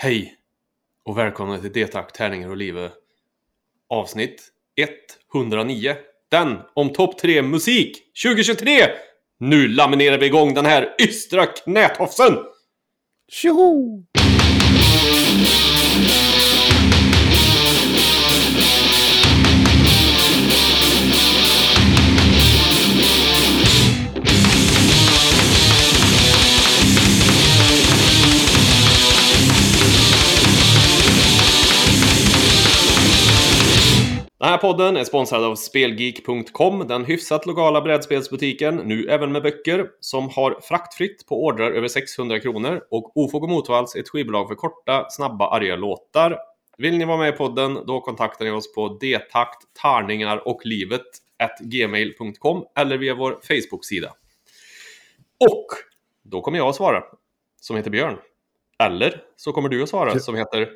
Hej och välkomna till Detack, Tärningar och Livet avsnitt 109. Den om topp 3 musik 2023! Nu laminerar vi igång den här ystra knätofsen! Tjoho! Den här podden är sponsrad av Spelgeek.com, den hyfsat lokala brädspelsbutiken, nu även med böcker, som har fraktfritt på ordrar över 600 kronor och Ofog och Motvalls ett skivbolag för korta, snabba, arga låtar. Vill ni vara med i podden, då kontaktar ni oss på detakt, tarningar och livet gmail.com eller via vår Facebook-sida. Och då kommer jag att svara, som heter Björn. Eller så kommer du att svara, som heter...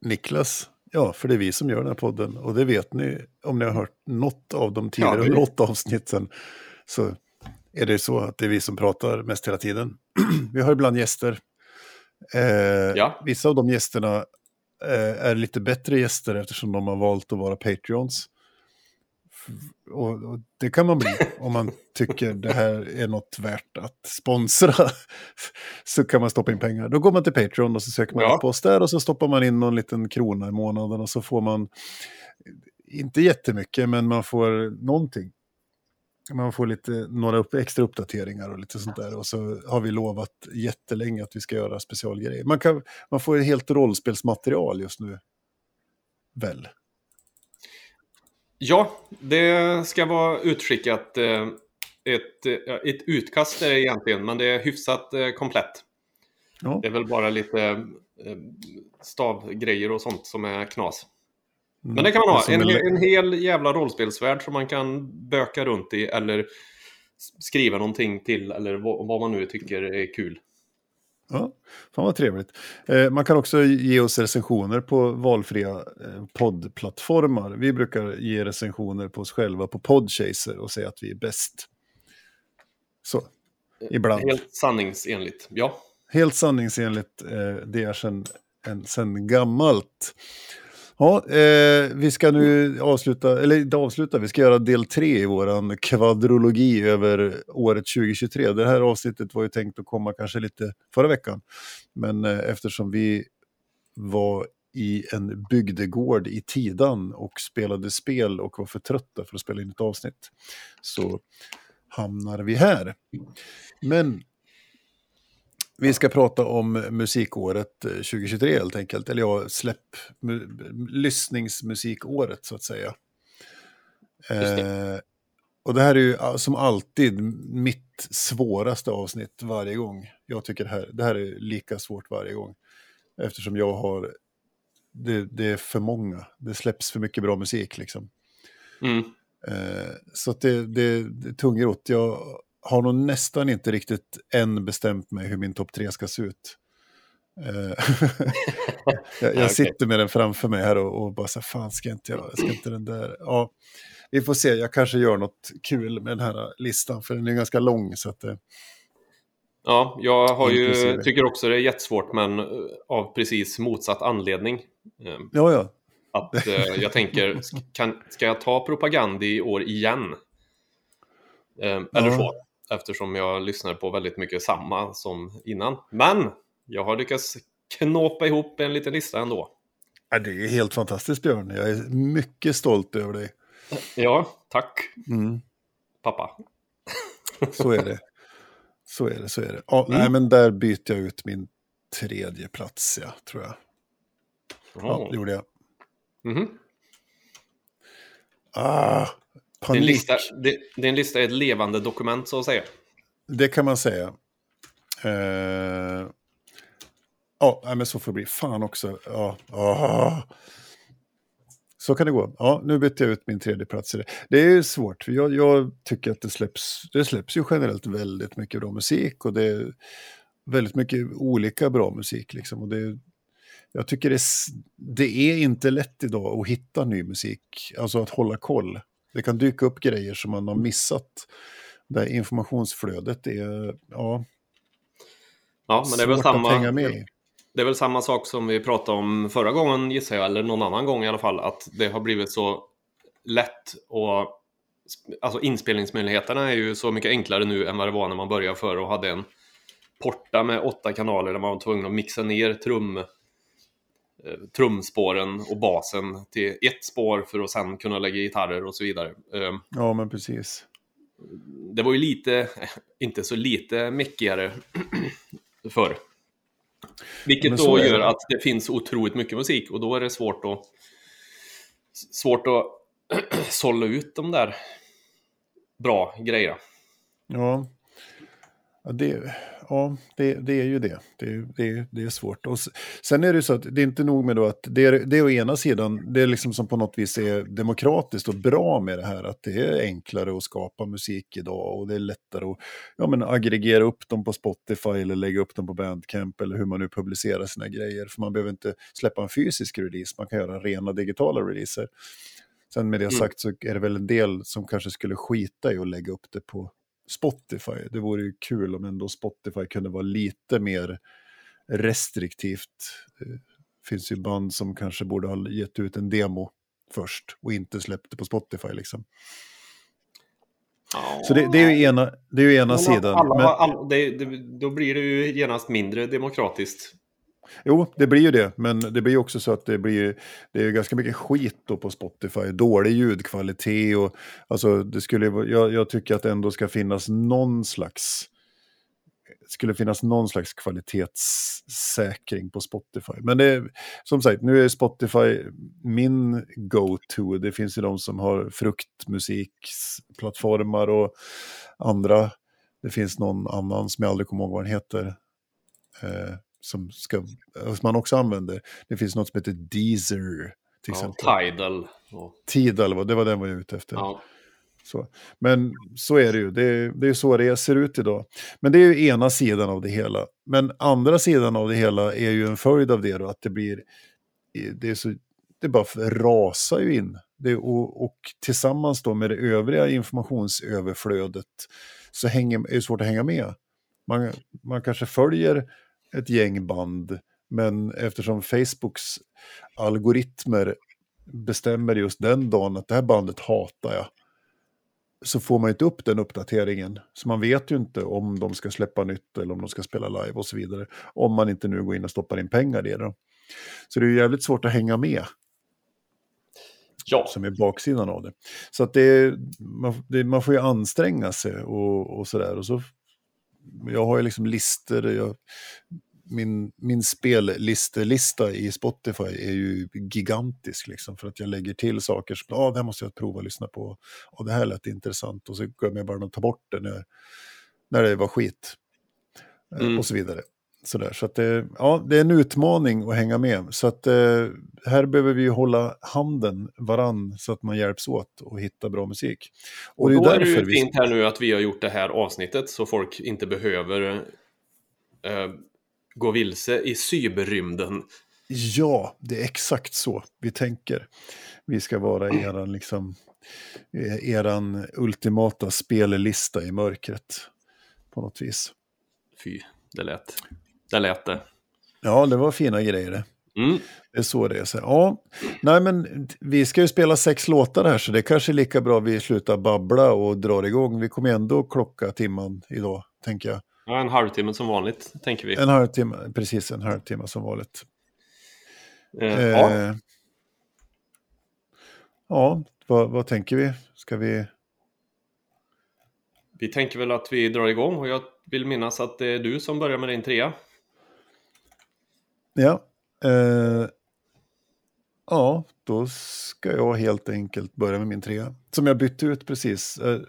Niklas. Ja, för det är vi som gör den här podden. Och det vet ni om ni har hört något av de tidigare Ja, något avsnitten. Så är det så att det är vi som pratar mest hela tiden. vi har ibland gäster. Eh, Ja. Vissa av de gästerna eh, är lite bättre gäster eftersom de har valt att vara Patreons. Och, och det kan man bli om man tycker det här är något värt att sponsra. så kan man stoppa in pengar. Då går man till Patreon och så söker man Ja. upp oss där och så stoppar man in någon liten krona i månaden och så får man inte jättemycket men man får någonting. Man får lite, några upp, extra uppdateringar och lite sånt där. Och så har vi lovat jättelänge att vi ska göra specialgrejer. Man, kan, man får helt rollspelsmaterial just nu. Väl? Ja, det ska vara utskickat. eh, Ett, eh, ett utkast är det egentligen, men det är hyfsat eh, komplett. Ja. Det är väl bara lite stavgrejer och sånt som är knas. Men det kan man ha. En, en- he- en hel jävla rollspelsvärld som man kan böka runt i eller skriva någonting till eller vad man nu tycker är kul. Ja, fan vad trevligt. Eh, man kan också ge oss recensioner på valfria eh, poddplattformar. Vi brukar ge recensioner på oss själva på Podchaser och säga att vi är bäst. Så, ibland. Helt, Helt sanningsenligt. Ja. sanningsenligt. Eh, det är sen, en, sen gammalt. Ja, eh, vi ska nu avsluta, eller inte avsluta, vi ska göra del tre i vår kvadrologi över året 2023. Det här avsnittet var ju tänkt att komma kanske lite förra veckan. Men eh, eftersom vi var i en bygdegård i Tidan och spelade spel och var för trötta för att spela in ett avsnitt så hamnar vi här. Men vi ska prata om musikåret eh, 2023 helt enkelt. Eller ja, släpp, mu, lyssningsmusikåret så att säga. Just Eh, och det här är ju som alltid mitt svåraste avsnitt varje gång. Jag tycker det här, det här är lika svårt varje gång. Eftersom jag har, det, det är för många. Det släpps för mycket bra musik liksom. Mm. Eh, så att det, det, det är tungrot. Jag har nog nästan inte riktigt än bestämt mig hur min topp tre ska se ut. Eh, jag jag sitter med den framför mig här och, och bara så här, fan ska inte jag, ska inte den där, ja. Vi får se, jag kanske gör något kul med den här listan, för den är ganska lång. Så att, eh, Ja, jag har ju, tycker också det är jättesvårt, men eh, av precis motsatt anledning. Eh, ja, ja, Att eh, jag tänker, kan, ska jag ta propaganda i år igen? Eh, eller Ja. så, eftersom jag lyssnar på väldigt mycket samma som innan. Men jag har lyckats knåpa ihop en liten lista ändå. Ja, det är helt fantastiskt Björn. Jag är mycket stolt över dig. Ja, tack Mm, pappa. så är det. Så är det, så är det. Ja, Mm. Nej, men där byter jag ut min tredje plats, ja, tror jag. Ja, det gjorde jag. Mhm. Ah, Det, är panik. lista, det, det är en lista i ett levande dokument så att säga. Det kan man säga. Eh, Ja, men så får det bli. Fan också. Ja, ah. Så kan det gå. Ja, nu bytte jag ut min tredje plats det. Är svårt, jag, jag tycker att det släpps, det släpps ju generellt väldigt mycket bra musik och det är väldigt mycket olika bra musik. Liksom. Och det, jag tycker det är, det är inte lätt idag att hitta ny musik, alltså att hålla koll. Det kan dyka upp grejer som man har missat. Där informationsflödet är, ja, Ja, men det är väl samma. det är väl samma sak som vi pratade om förra gången gissar jag, eller någon annan gång i alla fall, att det har blivit så lätt och alltså inspelningsmöjligheterna är ju så mycket enklare nu än vad det var när man började förr och hade en porta med åtta kanaler där man var tvungen att mixa ner trum, trumspåren och basen till ett spår för att sen kunna lägga gitarrer och så vidare. Eh, Ja, men precis. det var ju lite, inte så lite meckigare förr. Vilket då gör det. att det finns otroligt mycket musik och då är det svårt att svårt att sålla ut de där bra grejerna. Ja, ja, det, ja det, det är ju det. Det, det, det är svårt. Och sen är det ju så att det är inte nog med då att det är, det är å ena sidan, det är liksom som på något vis är demokratiskt och bra med det här, att det är enklare att skapa musik idag och det är lättare att ja, men aggregera upp dem på Spotify eller lägga upp dem på Bandcamp eller hur man nu publicerar sina grejer. För man behöver inte släppa en fysisk release, man kan göra rena digitala releaser. Sen med det Mm. sagt så är det väl en del som kanske skulle skita i att lägga upp det på Spotify. Det vore ju kul om ändå Spotify kunde vara lite mer restriktivt. Det finns ju band som kanske borde ha gett ut en demo först och inte släppt det på Spotify liksom. Så det, det är ju ena, det är ju ena Men sidan. Alla, Men, alla, det, det, då blir det ju genast mindre demokratiskt. Jo, det blir ju det, men det blir också så att det blir det är ganska mycket skit då på Spotify. Dålig ljudkvalitet och alltså det skulle jag, jag tycker att det ändå ska finnas någon slags skulle finnas någon slags kvalitetssäkring på Spotify. Men det är, som sagt, nu är Spotify min go-to. Det finns ju de som har fruktmusikplattformar och andra. Det finns någon annan som jag aldrig kommer ihåg vad den heter. Eh, som, ska, som man också använder. Det finns något som heter Deezer till Ja, exempel. Tidal. Tidal, det var den jag var ute efter. ja. Så. Men så är det ju, det är, det är så det ser ut idag. Men det är ju ena sidan av det hela. Men andra sidan av det hela är ju en följd av det då, att det blir, det är så, det bara rasar ju in. Det, och, och tillsammans då med det övriga informationsöverflödet så hänger, är det svårt att hänga med. Man, man kanske följer ett gäng band, men eftersom Facebooks algoritmer bestämmer just den dagen att det här bandet hatar jag, så får man inte upp den uppdateringen. Så man vet ju inte om de ska släppa nytt eller om de ska spela live och så vidare. Om man inte nu går in och stoppar in pengar i det. Så det är ju jävligt svårt att hänga med, ja. som är baksidan av det. Så att det, man, det, man får ju anstränga sig och, och sådär. Och så, jag har ju liksom listor, jag, min, min spellistelista i Spotify är ju gigantisk liksom för att jag lägger till saker som, ja, ah, det här måste jag prova att lyssna på, och det här lät intressant, och så glömmer jag bara att ta bort det när, när det var skit, Eh, Mm. och så vidare. Sådär, så att det, ja, det är en utmaning att hänga med. Så att eh, här behöver vi hålla handen varann så att man hjälps åt och hitta bra musik. Och, Och det är då är det ju vi... fint här nu att vi har gjort det här avsnittet så folk inte behöver eh, gå vilse i cyberrymden. Ja, det är exakt så vi tänker. Vi ska vara eran, liksom, eran ultimata spellista i mörkret. På något vis. Fy, det lät det. Lät det. Ja, det var fina grejer det. Mm. Det är så det är. Så, ja, nej men vi ska ju spela sex låtar här så det är kanske är lika bra vi slutar babbla och drar igång. Vi kommer ändå klocka timman idag, tänker jag. Ja, en halvtimme som vanligt, tänker vi. En halvtimme, precis en halvtimme som vanligt. Eh, ja. Eh, ja, vad, vad tänker vi? Ska vi... Vi tänker väl att vi drar igång och jag vill minnas att det är du som börjar med din trea. Ja. Eh, ja, då ska jag helt enkelt börja med min trea. Som jag bytte ut precis eh,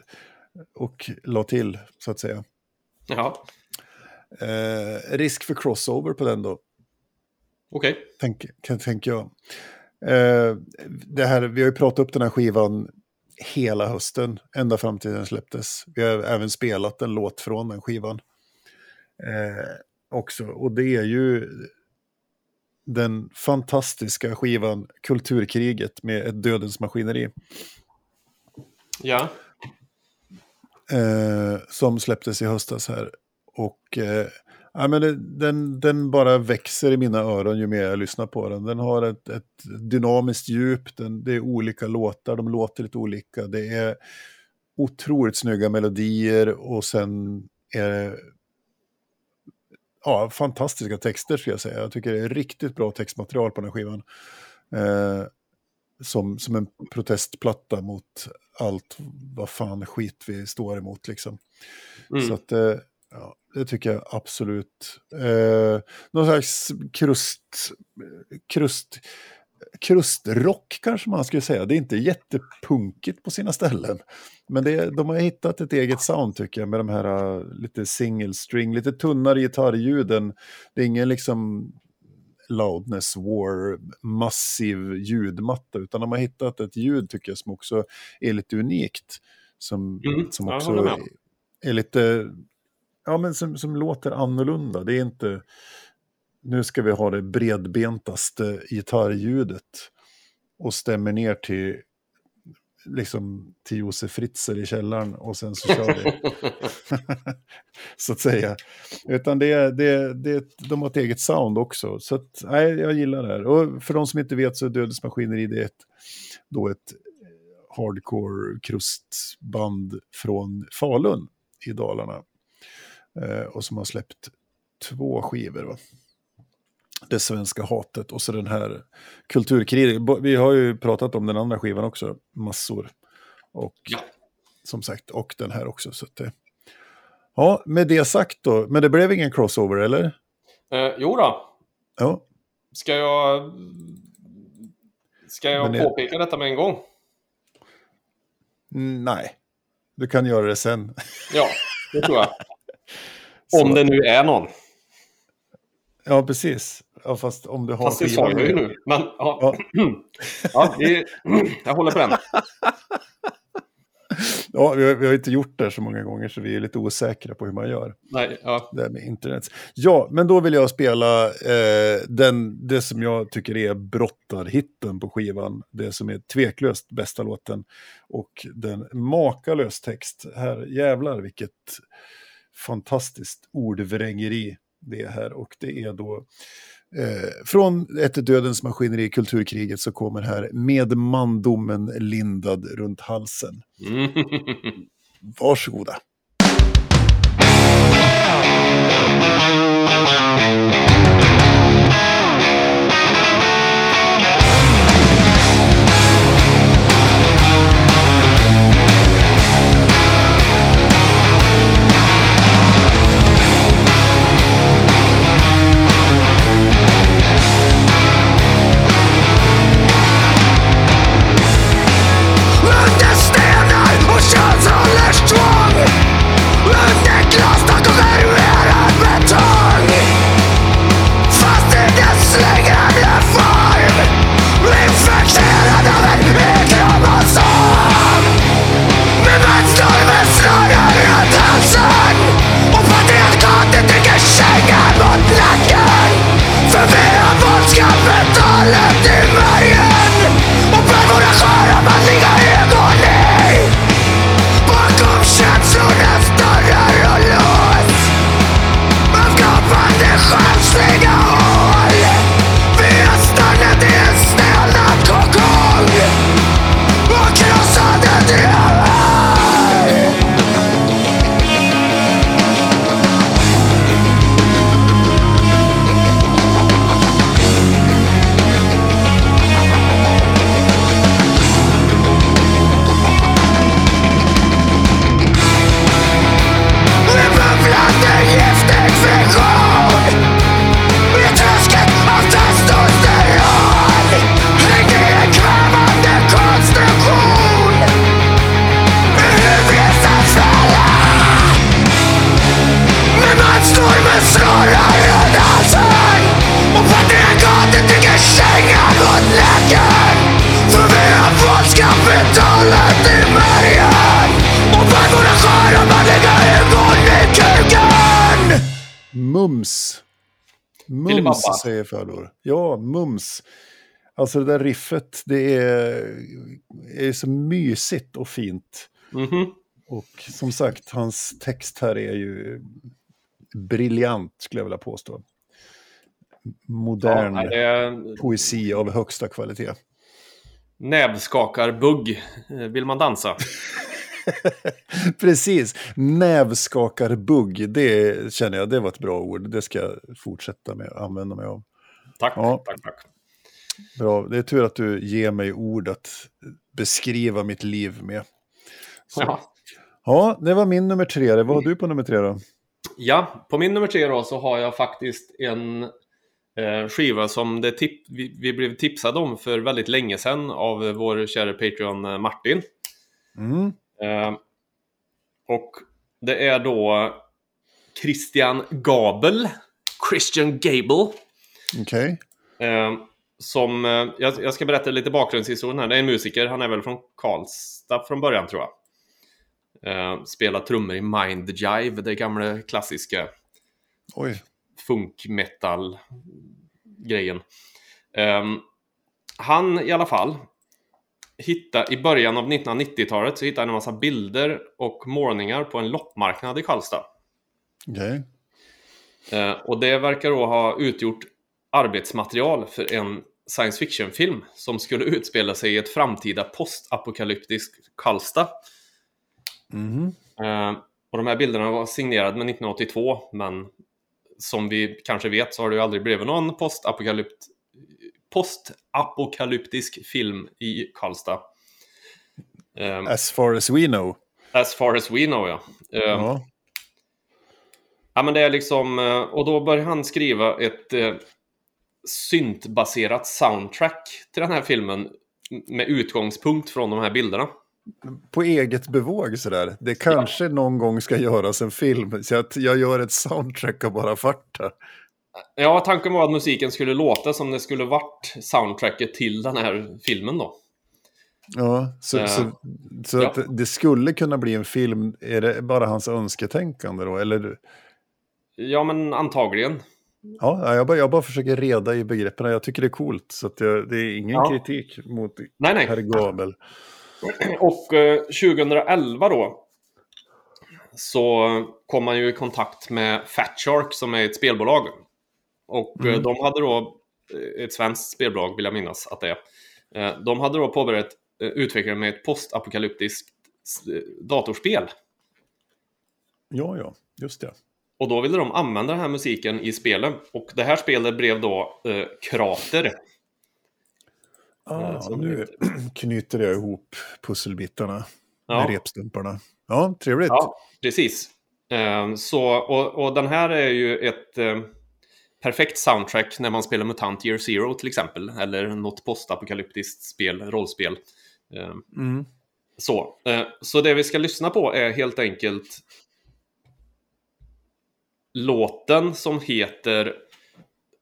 och la till, så att säga. Ja, Eh, risk för crossover på den då, okej. tänk, kan, tänker jag. Eh, det här, vi har ju pratat upp den här skivan hela hösten, ända fram till den släpptes. Vi har även spelat en låt från den skivan. Eh, också, och det är ju den fantastiska skivan Kulturkriget med ett dödens maskineri. Ja, Eh, som släpptes i höstas här. Och eh, Ja, men det, den, den bara växer i mina öron ju mer jag lyssnar på den. Den har ett, ett dynamiskt djup, den, det är olika låtar, de låter lite olika. Det är otroligt snygga melodier och sen är det ja, fantastiska texter skulle jag säga. Jag tycker det är riktigt bra textmaterial på den här skivan. Eh, som, som en protestplatta mot allt vad fan skit vi står emot liksom. Mm. Så att, eh, ja, det tycker jag absolut. Eh, någon slags krust, krust, krustrock kanske man skulle säga. Det är inte jättepunkigt på sina ställen. Men det, de har hittat ett eget sound tycker jag med de här uh, lite single string, lite tunnare gitarrljuden. Det är ingen liksom loudness war, massiv ljudmatta, utan de har hittat ett ljud tycker jag som också är lite unikt. Som, mm, som också är, är lite, ja men som, som låter annorlunda. Det är inte, nu ska vi ha det bredbentaste gitarrljudet och stämmer ner till liksom till Josef Fritzl i källaren och sen så kör vi. så att säga. Utan det, det, det, de har ett eget sound också. Så att, nej, jag gillar det här. Och för de som inte vet så är Dödens Maskineri det ett, då ett hardcore krustband från Falun i Dalarna. Eh, och som har släppt två skivor. Va? Det svenska hatet och så den här kulturkriget. Vi har ju pratat om den andra skivan också, massor. Och ja. som sagt, och den här också. Så det, ja, med det sagt då, men det blev ingen crossover eller? Eh, jo då. Ja. Ska jag, ska jag men påpeka jag... detta med en gång? Mm, nej, du kan göra det sen. Ja, det tror jag. Om det nu är någon. Ja, precis. Ja, fast om du har Fast det sa jag ju nu. Men, ja. Ja. ja det, jag håller på den. Ja, vi har, vi har, inte gjort det så många gånger så vi är lite osäkra på hur man gör. Nej, ja. Det med internet. Ja, men då vill jag spela eh, den, det som jag tycker är brottarhitten på skivan. Det som är tveklöst bästa låten. Och den makalös text. Här jävlar vilket fantastiskt ordvrängeri det här. Och det är då Eh, från ett dödens maskineri, kulturkriget, så kommer här med mandomen lindad runt halsen. Mm. Varsågoda. Mums säger Fördor. Ja, mums. Alltså det där riffet, det är, är så mysigt och fint. Mm -hmm. Och som sagt, hans text här är ju briljant, skulle jag vilja påstå. Modern Ja, det poesi av högsta kvalitet. näbbskakarbugg. Eh, Vill man dansa? Precis, nävskakarbugg, det känner jag, det var ett bra ord. Det ska jag fortsätta med att använda mig av. Tack, Ja. tack, tack. Bra, det är tur att du ger mig ord att beskriva mitt liv med. Så. Ja. Ja, det var min nummer tre. Vad har du på nummer tre då? ja, på min nummer tre då så har jag faktiskt en eh, skiva som det tip vi, vi blev tipsade om för väldigt länge sedan av vår kära Patreon eh, Martin. Mm. Eh, och det är då Christian Gabel, Christian Gable, Okej. eh, som, eh, jag, ska berätta lite bakgrundshistorien här. Det är en musiker, han är väl från Karlstad från början tror jag. Eh, spelar trummor i Mind Jive, det gamla klassiska Oj. funk metal grejen. Ehm, han i alla fall hittade i början av 1990-talet så hittade han en massa bilder och målningar på en loppmarknad i Karlstad. Okej. Eh, och det verkar då ha utgjort arbetsmaterial för en science fiction-film som skulle utspela sig i ett framtida postapokalyptiskt Karlstad. Eh, och de här bilderna var signerade med 1982, men som vi kanske vet så har det ju aldrig blivit någon postapokalypt postapokalyptisk film i Karlstad. Eh, As far as we know. as far as we know, ja. Eh, Ja. Ja, men det är liksom... eh, Och då börjar han skriva ett eh, syntbaserat soundtrack till den här filmen med utgångspunkt från de här bilderna. På eget bevåg sådär. Det kanske någon gång ska göras en film. Så att jag gör ett soundtrack av bara farta. Ja, tanken var att musiken skulle låta som det skulle varit soundtracket till den här filmen då. Ja, så, Eh, så, så ja. att det skulle kunna bli en film. Är det bara hans önsketänkande då? Eller? Ja, men antagligen. Ja, jag bara, jag bara försöker reda i begreppen. Jag tycker det är coolt. Så att jag, det är ingen Ja. kritik mot Nej, nej. herr Gabel. Och eh, 2011 då så kom man ju i kontakt med Fat Shark som är ett spelbolag. Och eh, Mm. de hade då, eh, ett svenskt spelbolag vill jag minnas att det är. Eh, De hade då påbörjat utvecklingen med ett postapokalyptiskt datorspel. Ja, ja, just det. Och då ville de använda den här musiken i spelet. Och det här spelet blev då eh, Krater. Ah, nu knyter jag ihop pusselbitarna Ja. med repstumparna. Ja, trevligt. Ja, precis. Eh, så, och, och den här är ju ett eh, perfekt soundtrack när man spelar MUTANT Year Zero till exempel. Eller något postapokalyptiskt spel, rollspel. Eh, Mm. så. Eh, så det vi ska lyssna på är helt enkelt låten som heter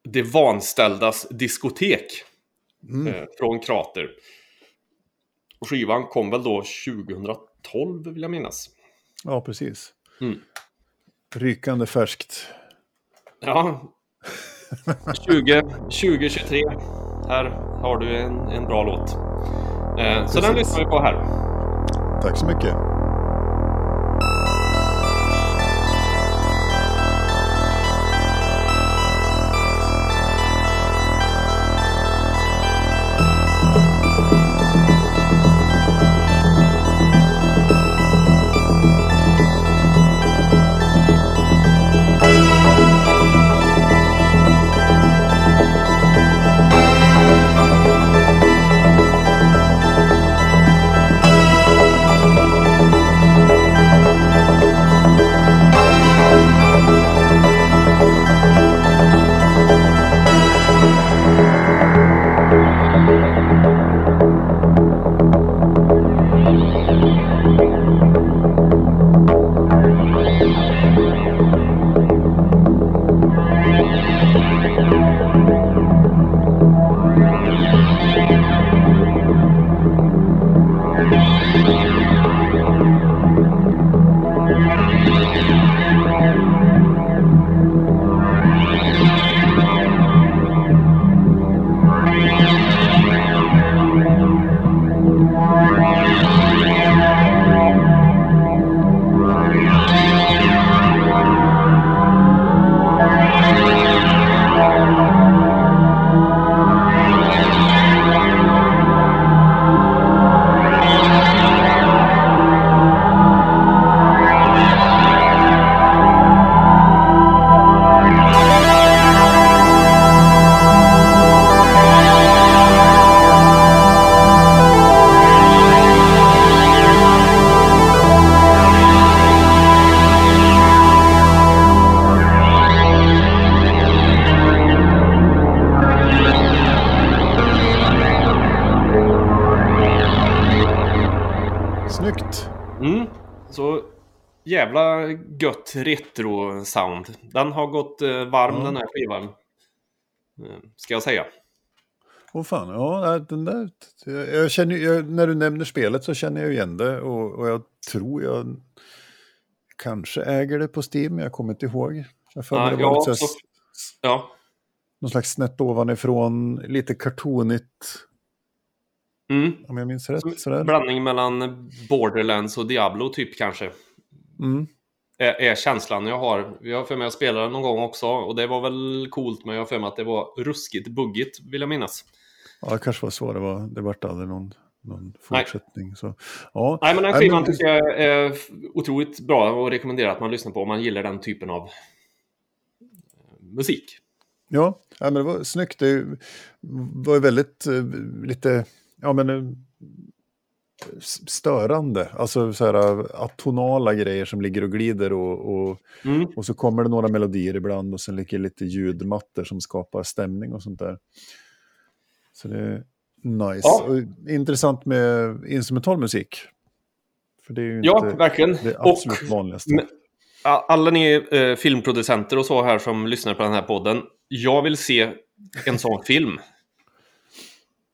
Det vanställdas diskotek. Mm. eh, från Krater. Och Skivan kom väl då 2012 vill jag minnas. Ja, precis. Mm. Rykande färskt. Ja. 20, 2023. Här har du en, en bra låt. Eh, så den lyssnar vi på här. Tack så mycket. Retro-sound. Den har gått eh, varm Ja. den här skivan. Eh, ska jag säga. Åh fan, ja, den där, jag känner, jag, när du nämner spelet så känner jag igen det och, och jag tror jag kanske äger det på Steam, jag kommer inte ihåg. Jag har för mig Ja, det var ja, lite så Ja. någon slags snett ovanifrån, lite kartonigt, Mm. om jag minns rätt. Sådär. Blandning mellan Borderlands och Diablo typ kanske. Mm. Är, är känslan jag har. Jag har för mig att jag spelade någon gång också och det var väl coolt men jag har för mig att det var ruskigt buggigt vill jag minnas. Ja, det kanske var så det var. Det vart aldrig någon, någon Nej. fortsättning. Så. Ja. Nej men den Nej, skivan men- tycker jag är otroligt bra och rekommenderar att man lyssnar på om man gillar den typen av eh, musik. Ja, ja, men det var snyggt. Det var ju väldigt eh, lite, ja men eh, störande. Alltså så här eh, atonala grejer som ligger och glider och, och, Mm. och så kommer det några melodier ibland och sen ligger lite ljudmattor som skapar stämning och sånt där. Så det är nice. Ja. Och intressant med instrumental musik. För det är ju Ja, inte verkligen. det Och absolut vanligaste. men- a- alla ni eh, filmproducenter och så här som lyssnar på den här podden. Jag vill se en sån film.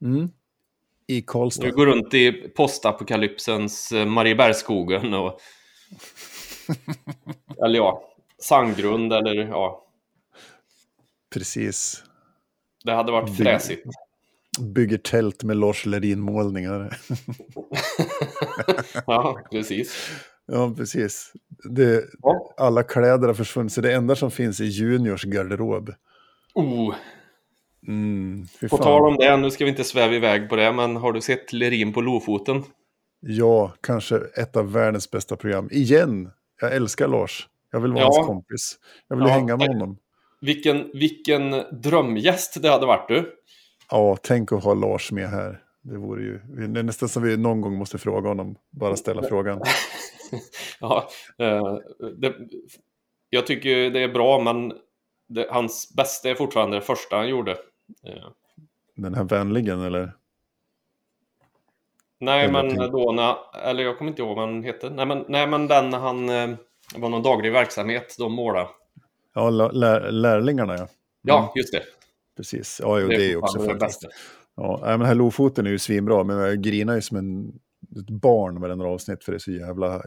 Mm. I Karlstad. Du går runt i postapokalypsens eh, Mariebergsskogen och... eller ja, Sandgrund eller ja, Precis. det hade varit Bygg- fräsigt. Bygger tält med Lars Lerin-målningar. Ja, precis. ja, precis. Det, Ja. alla kläder har försvunnit, så det enda som finns är Juniors garderob. Oh, Mm, på tal om det, nu ska vi inte sväva iväg på det, men har du sett Lerin på Lofoten? Ja, kanske ett av världens bästa program. Igen! Jag älskar Lars. Jag vill vara Ja. hans kompis. Jag vill Ja, hänga med honom. Vilken, vilken drömgäst det hade varit du. Ja, tänk att ha Lars med här. Det vore ju... Det är nästan som vi någon gång måste fråga honom. Bara ställa frågan. Ja, eh, det, jag tycker det är bra, men det, hans bästa är fortfarande det första han gjorde. Den här vänligen, eller? Nej, men då när, eller jag kommer inte ihåg vad han hette. Nej, men, nej, men den han eh, var någon daglig verksamhet, de målade. Ja, lä- lär, lärlingarna ja. Ja, just det. Precis. Ja, jo, det, är ju också det bästa. Ja, men här Lofoten är ju svinbra, men jag grinar ju som en, ett barn med den avsnitt för det är så jävla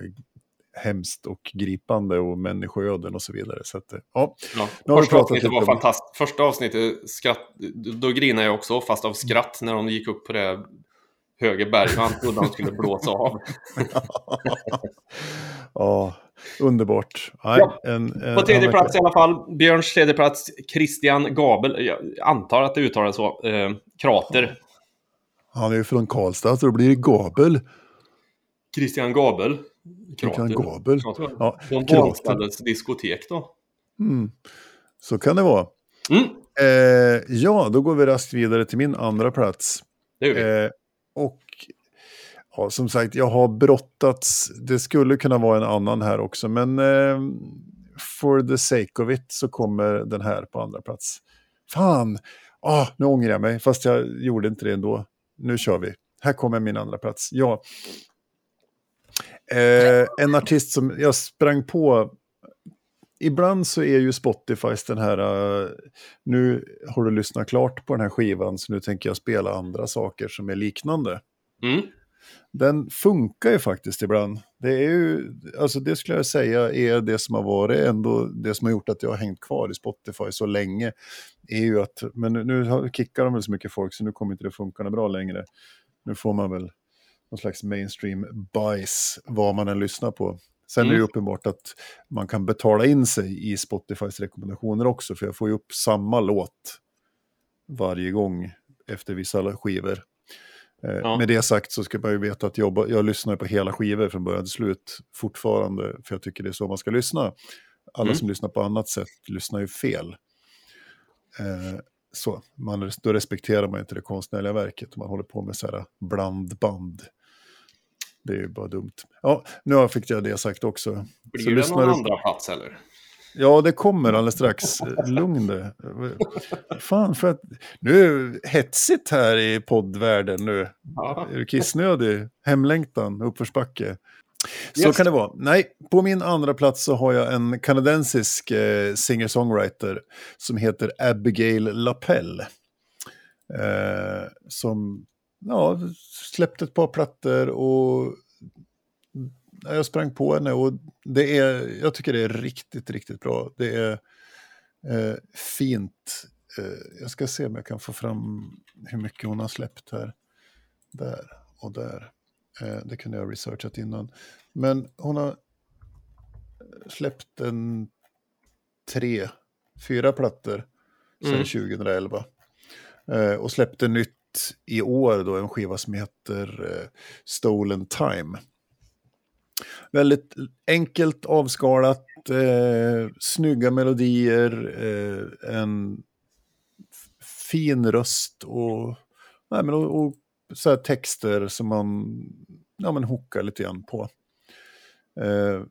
hemskt och gripande och människoöden och så vidare. Så att, eh, ja, Ja. Första avsnittet var fantastiskt. Första avsnittet, skratt, då grinade jag också, fast av skratt, när de gick upp på det höger berg och han trodde han skulle blåsa av. ja underbart. Nej, Ja, en, en, På tredje plats i alla fall, Björns tredje plats, Christian Gabel. Jag antar att det uttalas så. Eh, krater. Han är ju från Karlstad, så då blir det Gabel. Christian Gabel. Christian Gabel. Krater. Ja, krater. vanställdes diskotek då. Mm. Så kan det vara. Mm, Eh, ja, då går vi raskt vidare till min andra plats. det gör vi. Eh, och ja, som sagt, jag har brottats. Det skulle kunna vara en annan här också, men eh, for the sake of it så kommer den här på andra plats. Fan, ah, nu ångrar jag mig, fast jag gjorde inte det ändå. Nu kör vi. Här kommer min andra plats. Ja. Eh, en artist som jag sprang på. Ibland så är ju Spotifys den här, eh, nu har du lyssnat klart på den här skivan så nu tänker jag spela andra saker som är liknande. Mm. Den funkar ju faktiskt ibland. Det är ju, alltså det skulle jag säga är det som har varit ändå, det som har gjort att jag har hängt kvar i Spotify så länge. Är ju att, men nu, kickar de väl så mycket folk så nu kommer inte det funka bra längre. Nu får man väl någon slags mainstream bajs vad man än lyssnar på. Sen är det Mm. uppenbart att man kan betala in sig i Spotifys rekommendationer också, för jag får ju upp samma låt varje gång efter vissa skivor. Eh, Ja. Med det sagt så ska man ju veta att jag, jag lyssnar på hela skivor från början till slut fortfarande, för jag tycker det är så man ska lyssna. Alla Mm. som lyssnar på annat sätt lyssnar ju fel. Eh, så, man, då respekterar man inte det konstnärliga verket man håller på med så här blandband. Det är ju bara dumt. Ja, nu fick jag det sagt också. Blir så det lyssnar någon du- andra plats eller? Ja, det kommer alldeles strax. Lugn dig. Fan, för att... Nu är det hetsigt här i poddvärlden nu. Ja. Är du kissnödig? Hemlängtan, uppförsbacke. Så Yes. kan det vara. Nej, på min andra plats så har jag en kanadensisk eh, singer-songwriter som heter Abigail Lapelle. Eh, som ja, släppte ett par plattor och ja, jag sprang på henne och det är, jag tycker det är riktigt, riktigt bra. Det är eh, fint. Eh, jag ska se om jag kan få fram hur mycket hon har släppt här. Där och där. Eh, det kunde jag ha researchat innan. Men hon har släppt en tre, fyra plattor sedan Mm. 2011. Eh, och släppte nytt i år då, en skiva som heter eh, Stolen Time. Väldigt enkelt avskalat, eh, snygga melodier, eh, en fin röst och, nej, men, och, och så här texter som man ja, men hookar lite grann på. Eh,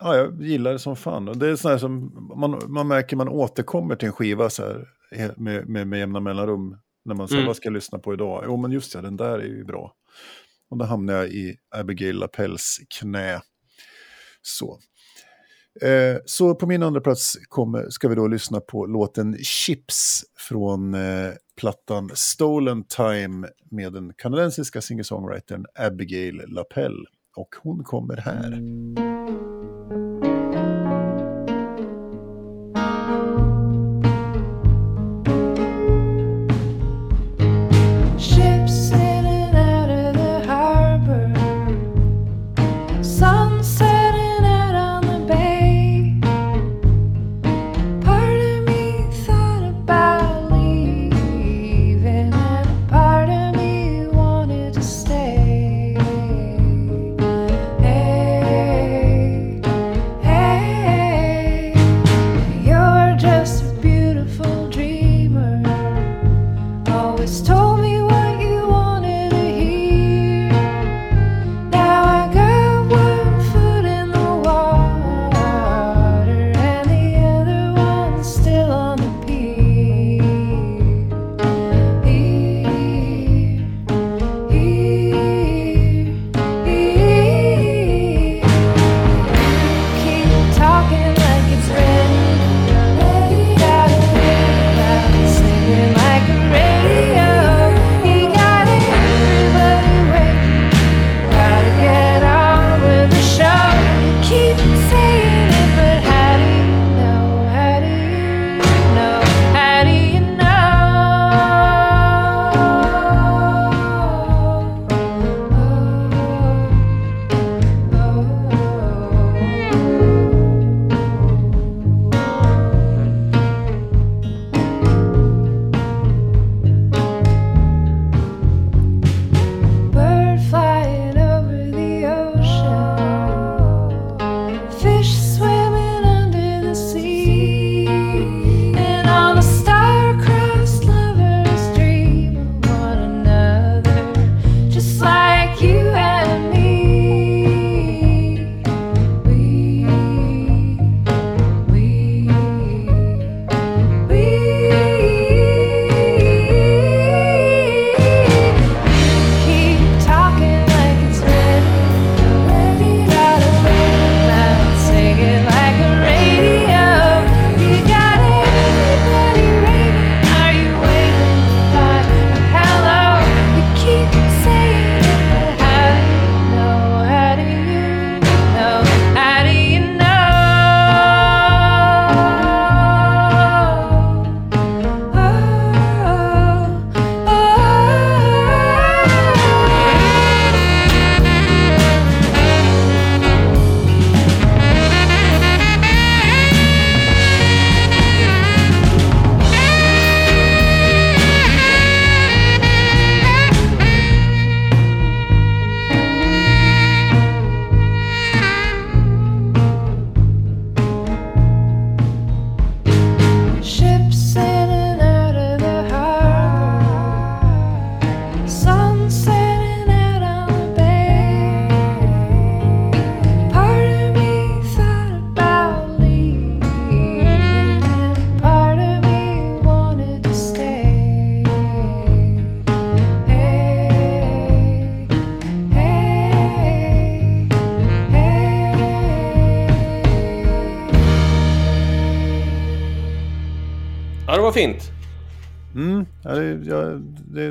ja, jag gillar det som fan. Och det är sån här som man, man märker man återkommer till en skiva så här, med, med, med jämna mellanrum. När man säger Mm. vad ska jag lyssna på idag? Jo, men just det, den där är ju bra. Och då hamnar jag i Abigail Lapels knä. Så. Eh, så på min andra plats kommer, ska vi då lyssna på låten Chips från eh, plattan Stolen Time med den kanadensiska singer-songwritern Abigail Lapelle. Och hon kommer här.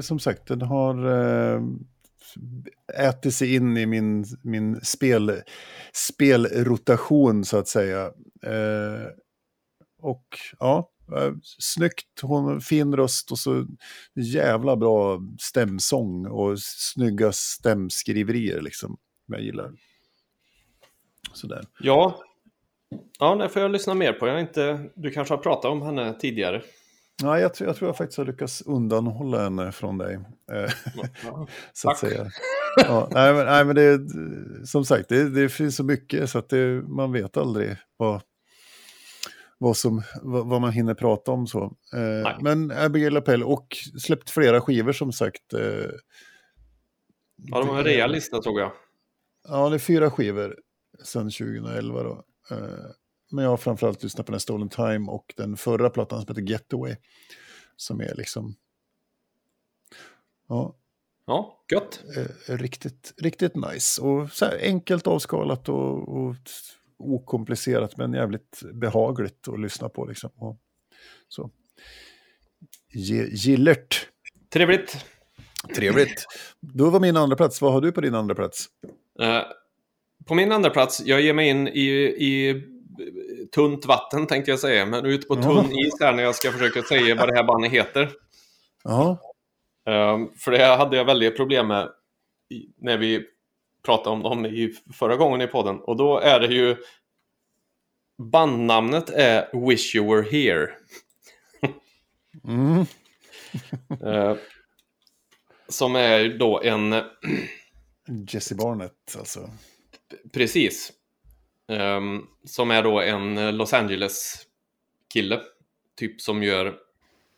Som sagt, den har eh, ätit sig in i min, min spel, spelrotation så att säga. Eh, och ja, eh, snyggt, hon har fin röst och så jävla bra stämsång och snygga stämskriverier liksom. Jag gillar. Sådär. Ja. Ja, det får jag lyssna mer på. Jag inte... Du kanske har pratat om henne tidigare. Ja, jag, tror, jag tror jag faktiskt har lyckats undanhålla henne från dig. Eh, Ja. så att Tack. säga. Ja, nej, men, nej, men det som sagt, det, det finns så mycket så att det, man vet aldrig vad, vad, som, vad, vad man hinner prata om. så. Eh, men Abigail Lapel och släppt flera skivor som sagt. Eh, Ja, de har en rejäl lista såg jag. Ja, det är fyra skivor sedan 2011 då. Men jag har framförallt lyssnat på den Stolen Time och den förra plattan som heter Getaway. Som är liksom... Ja, Ja, gött. eh, riktigt, riktigt nice. Och så här enkelt avskalat och, och okomplicerat men jävligt behagligt att lyssna på liksom. Och, så. Gillert. Trevligt. Trevligt. Då var min andra plats. Vad har du på din andra plats? Eh, på min andra plats, jag ger mig in i, i tunt vatten tänkte jag säga, men ut på Ja. tunn is här när jag ska försöka säga vad det här bandet heter. Ja, Um, för det hade jag väldigt problem med när vi pratade om dem i förra gången i podden. Och då är det ju... Bandnamnet är Wish You Were Here. mm. Eh, som är då en... Jesse Barnett alltså. Precis. Ehm, som är då en Los Angeles-kille. Typ som gör...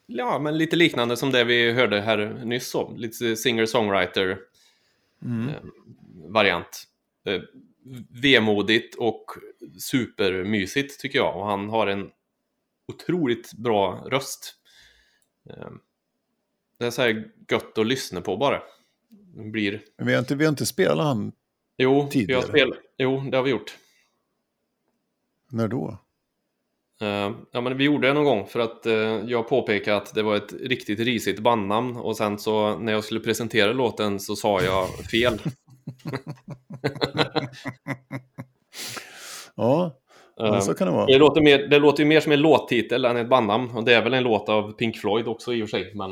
Ja, men lite liknande som det vi hörde här nyss. Så. Lite singer-songwriter. Mm. variant. Eh, vemodigt och supermysigt tycker jag. Och han har en otroligt bra röst. Eh, det är så här gött att lyssna på bara. Det blir... Men vi har inte, vi har inte spelat han. Jo, vi Tidigare. har spel... jo, det har vi gjort. När då? Eh, ja, men vi gjorde det någon gång för att eh, jag påpekade att det var ett riktigt risigt bandnamn och sen så när jag skulle presentera låten så sa jag fel. Ja, Eh, så kan det vara. Det låter, mer, det låter ju mer som en låttitel än ett bandnamn. Och det är väl en låt av Pink Floyd också i och för sig. Men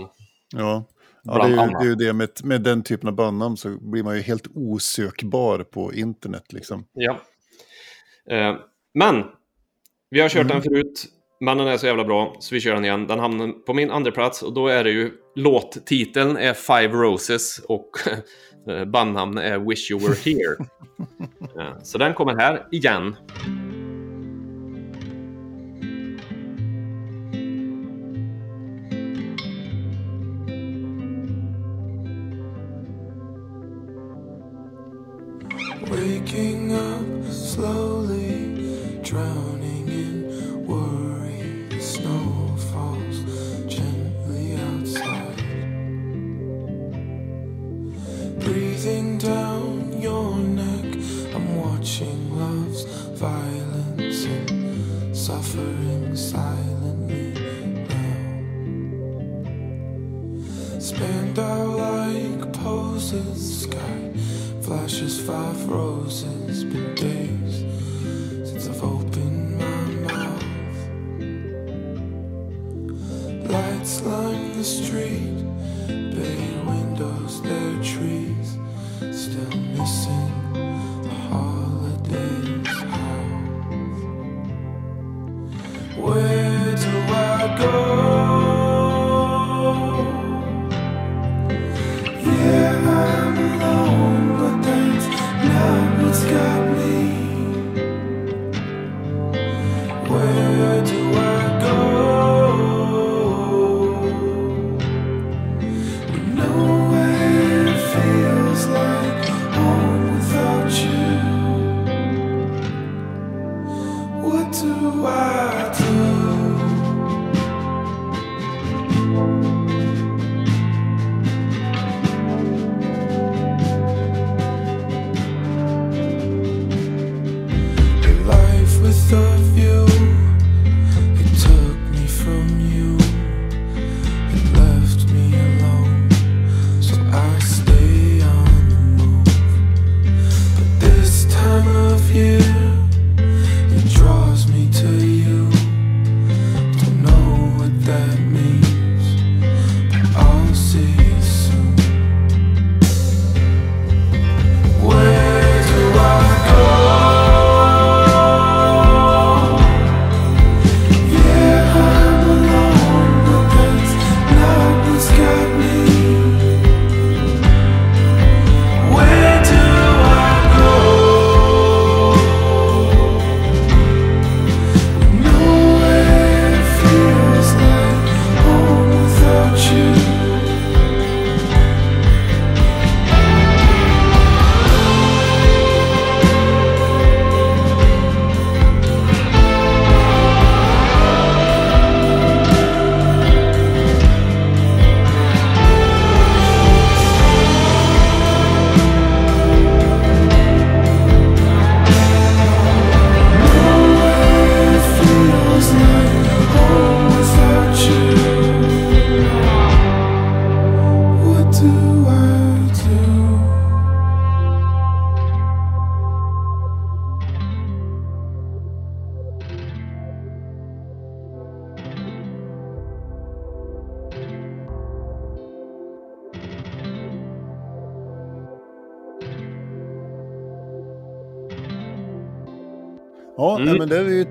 Ja, ja det, är ju, det är ju det med, med den typen av bandnamn så blir man ju helt osökbar på internet liksom. ja. Eh, men, vi har kört Mm. den förut. Men den är så jävla bra så vi kör den igen. Den hamnar på min andra plats och då är det ju låttiteln är Five Roses och bandnamnet är Wish You Were Here. Så den kommer här igen. Spanned out like poses, sky flashes five roses. Been days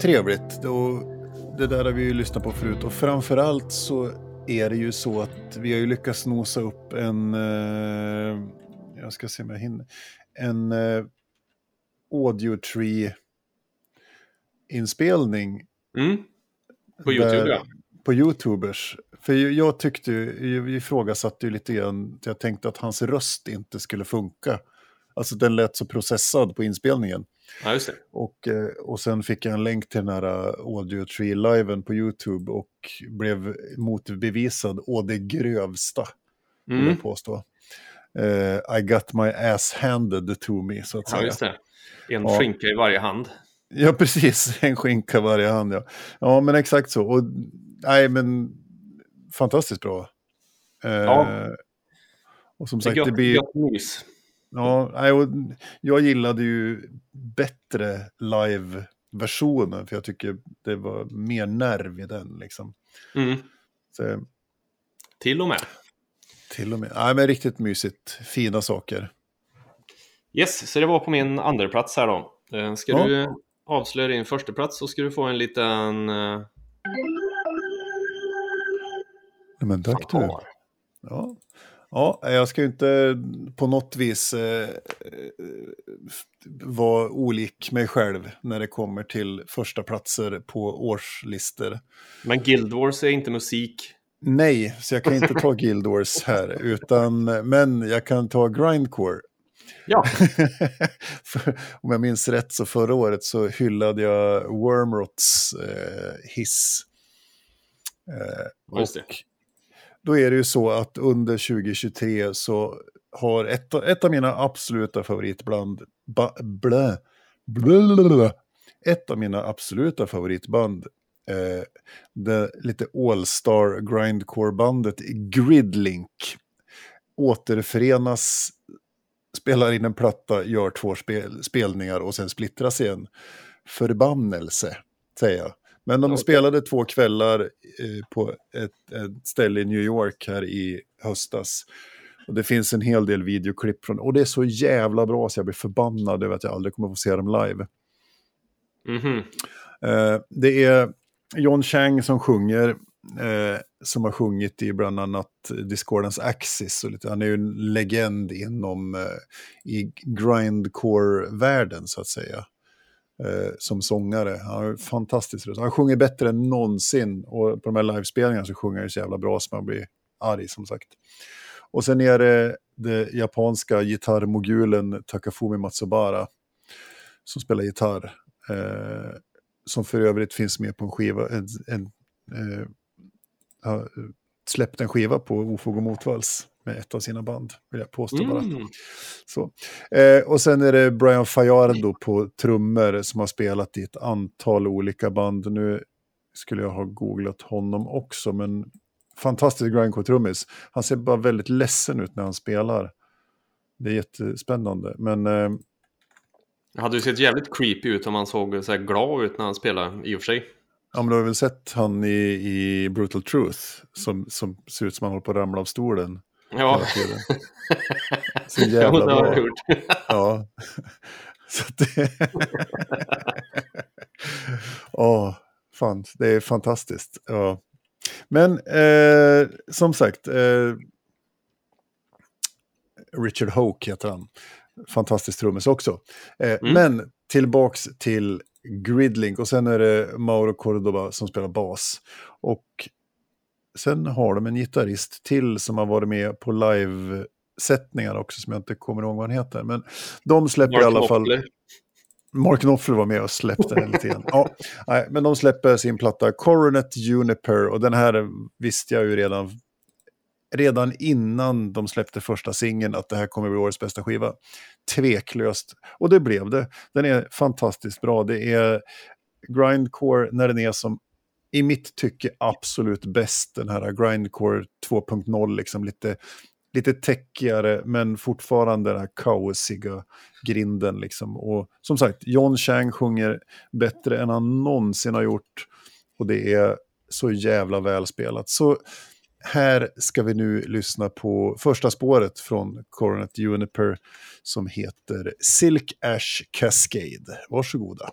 trevligt. Och det där har vi ju lyssnat på förut. Och framförallt så är det ju så att vi har ju lyckats nosa upp en... Eh, jag ska se om jag hinner. En eh, audio tree inspelning Mm. På YouTube, där- ja. På YouTubers. För jag, tyckte jag ifrågasatte ju lite grann, jag tänkte att hans röst inte skulle funka. Alltså den lät så processad på inspelningen. Ja, just det. Och, eh, och sen fick jag en länk till den här eh, Audio Tree liven på YouTube och blev motbevisad å det grövsta, vill Mm. jag påstå. Eh, I got my ass handed to me, så att Ja, säga. just det. En Ja. skinka i varje hand. Ja, precis. En skinka varje hand, ja. Ja, men exakt så. Och, nej, men fantastiskt bra. Eh, Ja. Och som Det sagt, det gött, blir... gött mys. Ja, jag gillade ju bättre live-versionen, för jag tycker det var mer nerv i den. Liksom. Mm. Så, Till och med. till och med. Nej, men riktigt mysigt. Fina saker. Yes, så det var på min andra plats här då. Eh, Ska Ja. du avslöja din första plats så ska du få en liten eh, Nej, Men tack du. Ja. Ja, jag ska ju inte på något vis eh, vara olik mig själv när det kommer till första platser på årslistor. Men Guild Wars är inte musik. Nej, så jag kan inte ta Guild Wars här, utan, men jag kan ta Grindcore. Ja, För, om jag minns rätt så förra året så hyllade jag Wormrots eh, hiss. Eh, och då är det ju så att under 2023 så har ett, av- ett av mina absoluta favoritband, ba, blä, blä, blä, blä, ett av mina absoluta favoritband, eh, det lite All-Star Grindcore-bandet Gridlink, återförenas, spelar in en platta, gör två spel, spelningar och sen splittras igen. Förbannelse, säger jag. Men de Okej. spelade två kvällar eh, på ett, ett ställe i New York här i höstas. Och det finns en hel del videoklipp från, och det är så jävla bra så jag blir förbannad över att jag aldrig kommer få se dem live. Mhm. Eh, det är John Chang som sjunger, eh, som har sjungit i bland annat Discordance Axis. Och lite, han är ju en legend inom eh, i grindcore-världen så att säga. Eh, som sångare. Han har fantastiskt röst. Han sjunger bättre än någonsin. Och på de här livespelningarna så sjunger han så jävla bra så man blir arg som sagt. Och sen är det den japanska gitarrmogulen Takafumi Matsubara som spelar gitarr. Eh, som för övrigt finns med på en skiva, en, en, eh, har släppt en skiva på Ofog och Motvalls med ett av sina band, vill jag påstå bara. Mm. Så. Eh, och sen är det Brian Fajardo på trummor som har spelat i ett antal olika band. Nu skulle jag ha googlat honom också, men fantastisk grindcore-trummis. Han ser bara väldigt ledsen ut när han spelar. Det är jättespännande, men eh, Det hade ju sett jävligt creepy ut om han såg så här glad ut när han spelade, i och för sig. Ja, men du har väl sett han i, i Brutal Truth som, som ser ut som han håller på att ramla av stolen Ja. Så jävla har bra. jag gjort. Ja. Så det... Åh, fan, det är fantastiskt. Ja. Men eh, som sagt, eh, Richard Hoke heter han. Fantastisk trummis också. Eh, Mm. Men tillbaks till Gridlink och sen är det Mauro Cordoba som spelar bas. Och sen har de en gitarrist till som har varit med på live-sättningar också som jag inte kommer ihåg vad han heter. Men de släpper i Mark alla fall... Knopfler. Mark Knopfler var med och släppte den lite grann. Ja, nej, men de släpper sin platta Coronet Juniper och den här visste jag ju redan, redan innan de släppte första singeln att det här kommer bli årets bästa skiva. Tveklöst. Och det blev det. Den är fantastiskt bra. Det är grindcore när den är som i mitt tycke absolut bäst. Den här grindcore 2.0, liksom lite, lite täckigare men fortfarande den här kaosiga grinden. Liksom. Och som sagt, John Chang sjunger bättre än han någonsin har gjort. Och det är så jävla välspelat. Så här ska vi nu lyssna på första spåret från Coronet Juniper som heter Silk Ash Cascade. Varsågoda.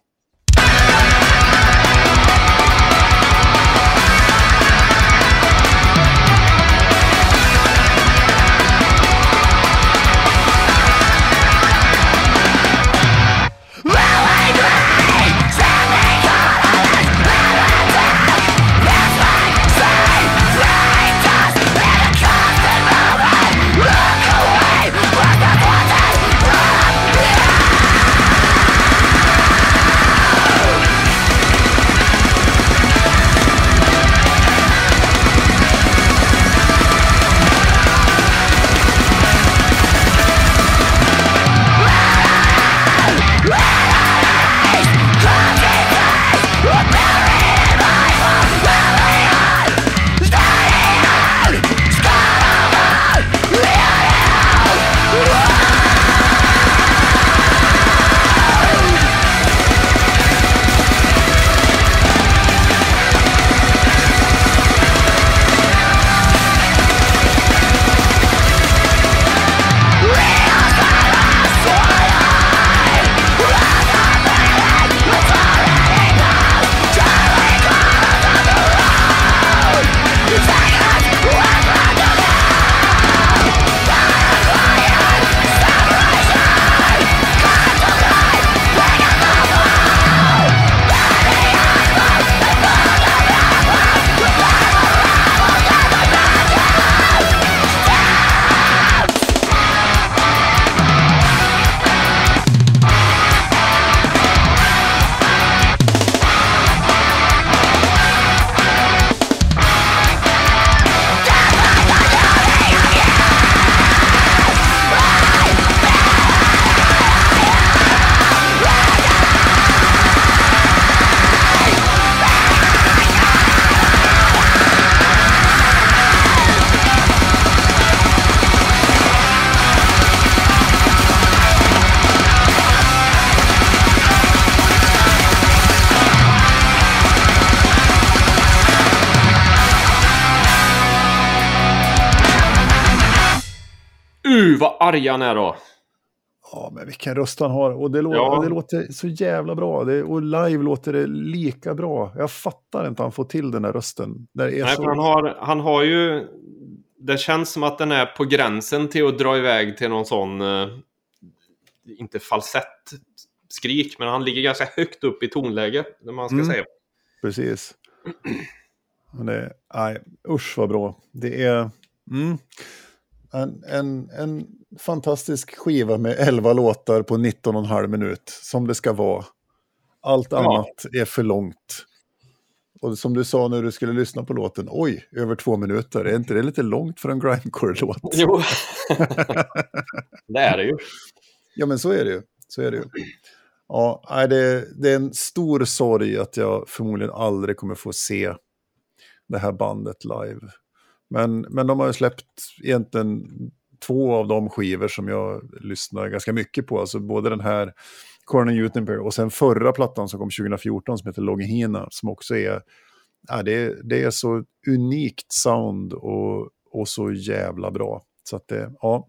Arg han är då! Ja, men vilken röst han har. Och det, lå- Ja. det låter så jävla bra. Det, och live låter det lika bra. Jag fattar inte han får till den där rösten. Nej, så... för han har, han har ju... Det känns som att den är på gränsen till att dra iväg till någon sån... eh, inte falsett skrik, men han ligger ganska högt upp i tonläge, när man ska Mm. säga. Precis. Det, nej, usch vad bra. Det är mm, en, en, en fantastisk skiva med 11 låtar på 19,5 minut, som det ska vara. Allt Ja. annat är för långt. Och som du sa när du skulle lyssna på låten, oj, över två minuter, är inte det lite långt för en grindcore-låt? Jo. det är det ju. Ja, men så är det ju. Så är det ju. Ja, det, det är en stor sorg att jag förmodligen aldrig kommer få se det här bandet live. Men, men de har ju släppt egentligen två av de skivor som jag lyssnar ganska mycket på. Alltså både den här Corner Utenper och sen förra plattan som kom 2014 som heter Longina som också är, ja, det, är- det är så unikt sound och, och så jävla bra. Så att det, ja,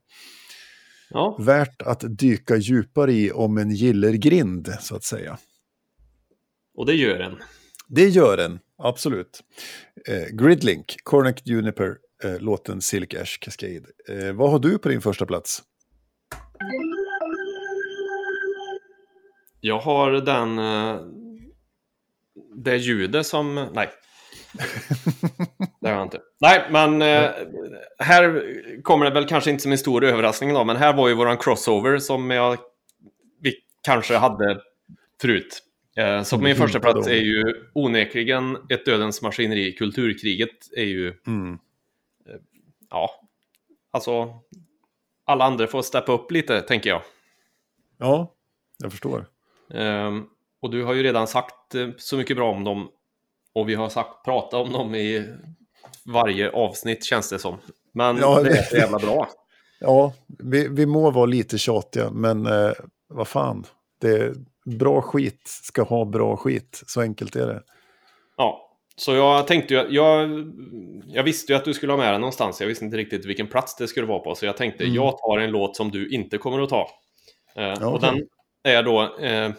Ja. värt att dyka djupare i om en gillergrind, så att säga. Och det gör en. Det gör den, absolut. Eh, Gridlink, Cornec Juniper, eh, låten Silk Ash Cascade. Eh, vad har du på din första plats? Jag har den... eh, Det ljudet som... Nej. Det har jag inte. Nej, men eh, här kommer det väl kanske inte som en stor överraskning då, men här var ju våran crossover som jag vi kanske hade förut. Eh, så min första plats är ju onekligen ett dödens maskineri. Kulturkriget är ju, Mm. Ja, alltså alla andra får steppa upp lite, tänker jag. Ja, jag förstår. Ehm, och du har ju redan sagt eh, så mycket bra om dem. Och vi har sagt, pratat om dem i varje avsnitt känns det som. Men Ja, det det- är så jävla bra. Ja, vi, vi må vara lite tjatiga, men eh, vad fan. Det, bra skit ska ha bra skit, så enkelt är det. Ja, så jag tänkte ju, jag, jag visste ju att du skulle ha med den någonstans. Jag visste inte riktigt vilken plats det skulle vara på. Så jag tänkte, Mm. jag tar en låt som du inte kommer att ta. Eh, och okej. den är då eh,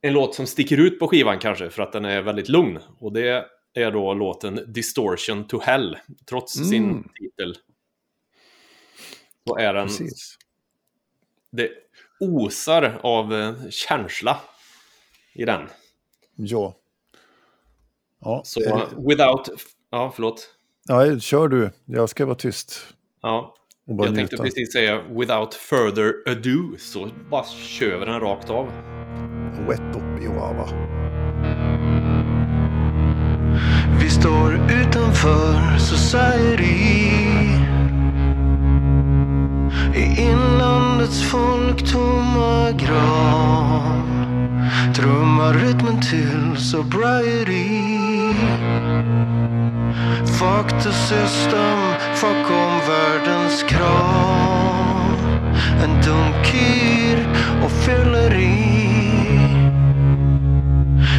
en låt som sticker ut på skivan kanske, för att den är väldigt lugn. Och det är då låten Distortion to Hell, trots Mm. sin titel. Så är den, Precis. det osar av eh, känsla i den. Ja. Ja, Så without... Ja, förlåt. ja, kör du. Jag ska vara tyst. Ja, Och bara jag tänkte njuta. precis säga without further ado, så bara kör vi den rakt av. Wet upp i Wawa. Vi står utanför Society I inlandets folktomma grav Trummar rytmen till sobriety Fuck the system, fuck omvärldens krav. En dunkir och fylleri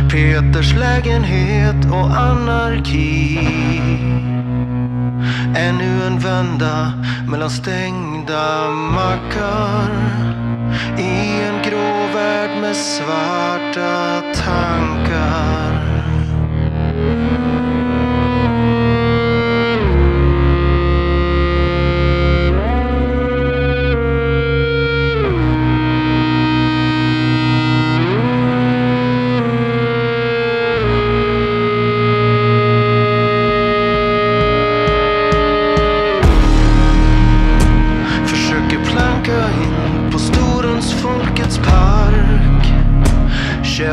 Peters lägenhet och anarki. Ännu en vända mellan stängda mackar. I en med svarta tankar.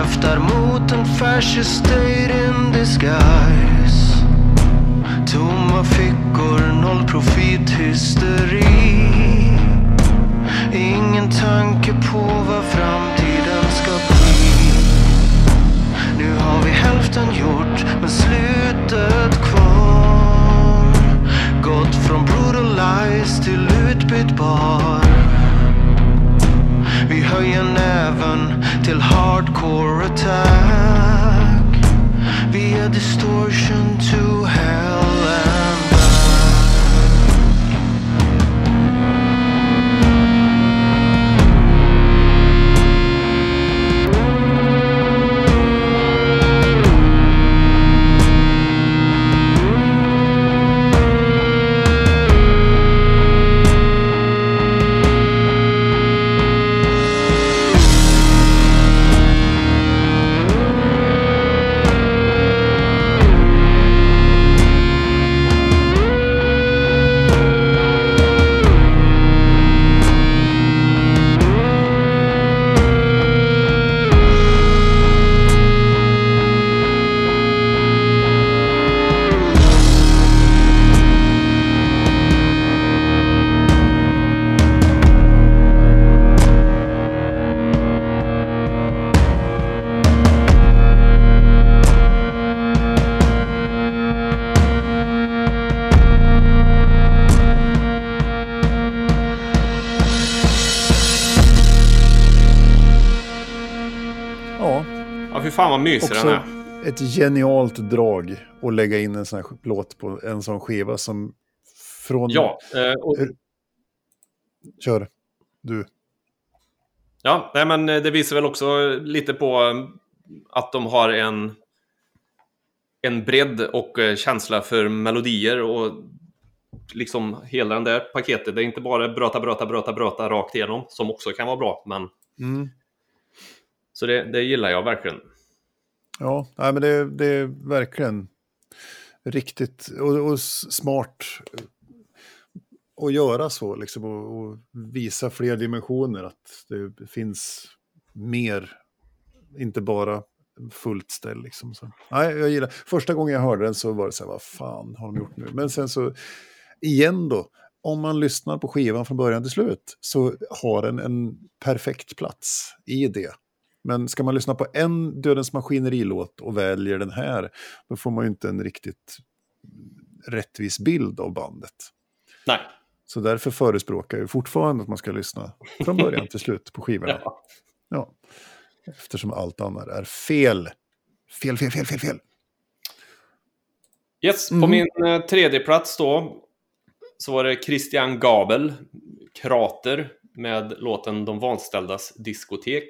Käftar mot en fascist state in disguise. Tomma fickor, noll profithysteri Ingen tanke på vad framtiden ska bli. Nu har vi hälften gjort, men slutet kvar. Gått från brutalized till utbytbar. Höjer näven till hardcore attack. Vi är distortion to hell vad mysig den Också är. ett genialt drag att lägga in en sån här låt på en sån skiva som från... Ja, eh, och, Kör. Du. ja nej, men eh, det visar väl också lite på eh, att de har en, en bredd och känsla för melodier och liksom hela den där paketet. Det är inte bara bröta, bröta, bröta, bröta rakt igenom som också kan vara bra. Men, Mm. så det, det gillar jag verkligen. Ja, nej, men det, det är verkligen riktigt och, och smart att göra så liksom, och, och visa fler dimensioner. Att det finns mer, inte bara fullt ställ. Liksom. Så, nej, jag gillar. Första gången jag hörde den så var det så här, vad fan har de gjort nu? Men sen så, igen då, om man lyssnar på skivan från början till slut så har den en perfekt plats i det. Men ska man lyssna på en Dödens Maskineri-låt och väljer den här, då får man ju inte en riktigt rättvis bild av bandet. Nej. Så därför förespråkar jag fortfarande att man ska lyssna från början till slut på skivorna. Ja. Ja. Eftersom allt annat är fel. Fel, fel, fel, fel, fel. Yes, på Mm. min eh, tredje plats då så var det Christian Gabel, Krater, med låten De vanställdas diskotek.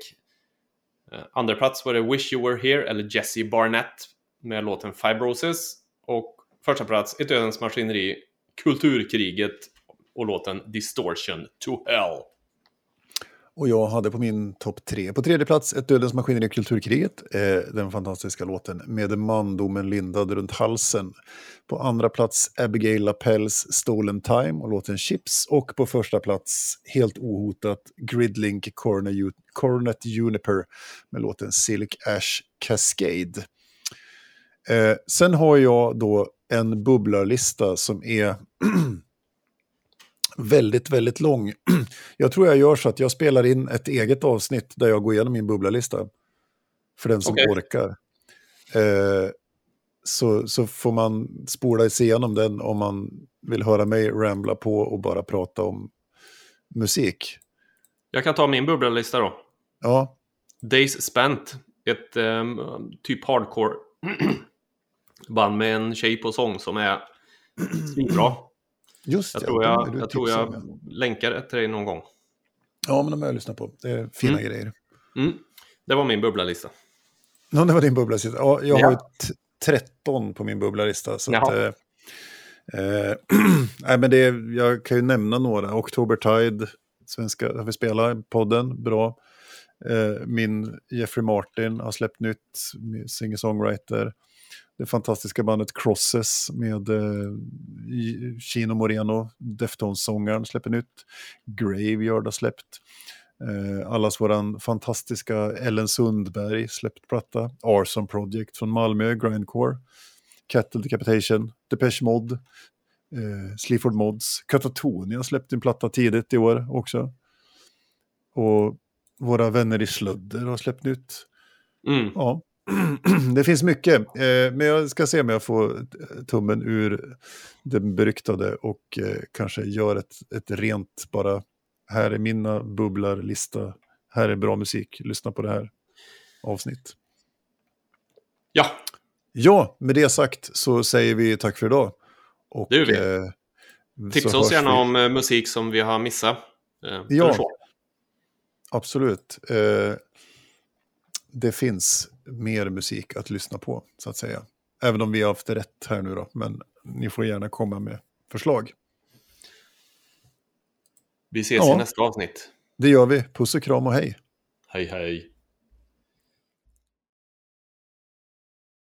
Eh, andra plats var det Wish You Were Here, eller Jesse Barnett, med låten Fibrosis. Och första plats, Ett Dödens Maskineri, Kulturkriget och låten Distortion to Hell. Och jag hade på min topp tre, på tredje plats, Ett Dödens Maskineri i Kulturkriget, eh, den fantastiska låten Med mandomen lindad runt halsen. På andra plats Abigail Lapels Stolen Time och låten Chips. Och på första plats, helt ohotat, Gridlink Cornet Juniper med låten Silk Ash Cascade. Eh, sen har jag då en bubblarlista som är eh, väldigt, väldigt lång. Jag tror jag gör så att jag spelar in ett eget avsnitt där jag går igenom min bubblarlista. För den som Okej. orkar. Eh, så, så får man spola sig igenom den om man vill höra mig rambla på och bara prata om musik. Jag kan ta min bubblalista då. Ja, Days Spent, ett ehm, typ hardcore band med en tjej på sång som är svinbra. Just Jag ja, tror jag, jag, tror jag om, länkar det till dig någon gång. Ja, men de har jag lyssnat på. Det är fina Mm. grejer. Mm. Det var min bubblalista. Ja, det var din bubblarlista. Ja, jag Ja. har ju t- 13 på min bubblarlista. Så att, eh, eh, nej, men det, är- jag kan ju nämna några. October Tide, svenska, har vi spelat i podden, bra. Eh, min Jeffrey Martin har släppt nytt, singer-songwriter. Det fantastiska bandet Crosses med eh, Chino Moreno, Deftones-sångaren, släpper nytt. Graveyard har släppt. Eh, allas våran fantastiska Ellen Sundberg släppt platta. Arson Project från Malmö, Grindcore. Cattle Decapitation, Depeche Mode, eh, Sleaford Mods. Katatonia har släppt en platta tidigt i år också. Och våra vänner i Slödder har släppt nytt. Mm. Ja, det finns mycket. Eh, men jag ska se om jag får tummen ur den beryktade och eh, kanske gör ett, ett rent bara. Här är mina bubblar lista. Här är bra musik. Lyssna på det här avsnitt. Ja, Ja, med det sagt så säger vi tack för idag. Och, Det gör vi. eh, tipsa oss gärna vi. om eh, musik som vi har missat. Ja. Absolut. Det finns mer musik att lyssna på, så att säga. Även om vi har haft rätt här nu då. Men ni får gärna komma med förslag. Vi ses Ja. i nästa avsnitt. Det gör vi. Puss och kram och hej. Hej hej.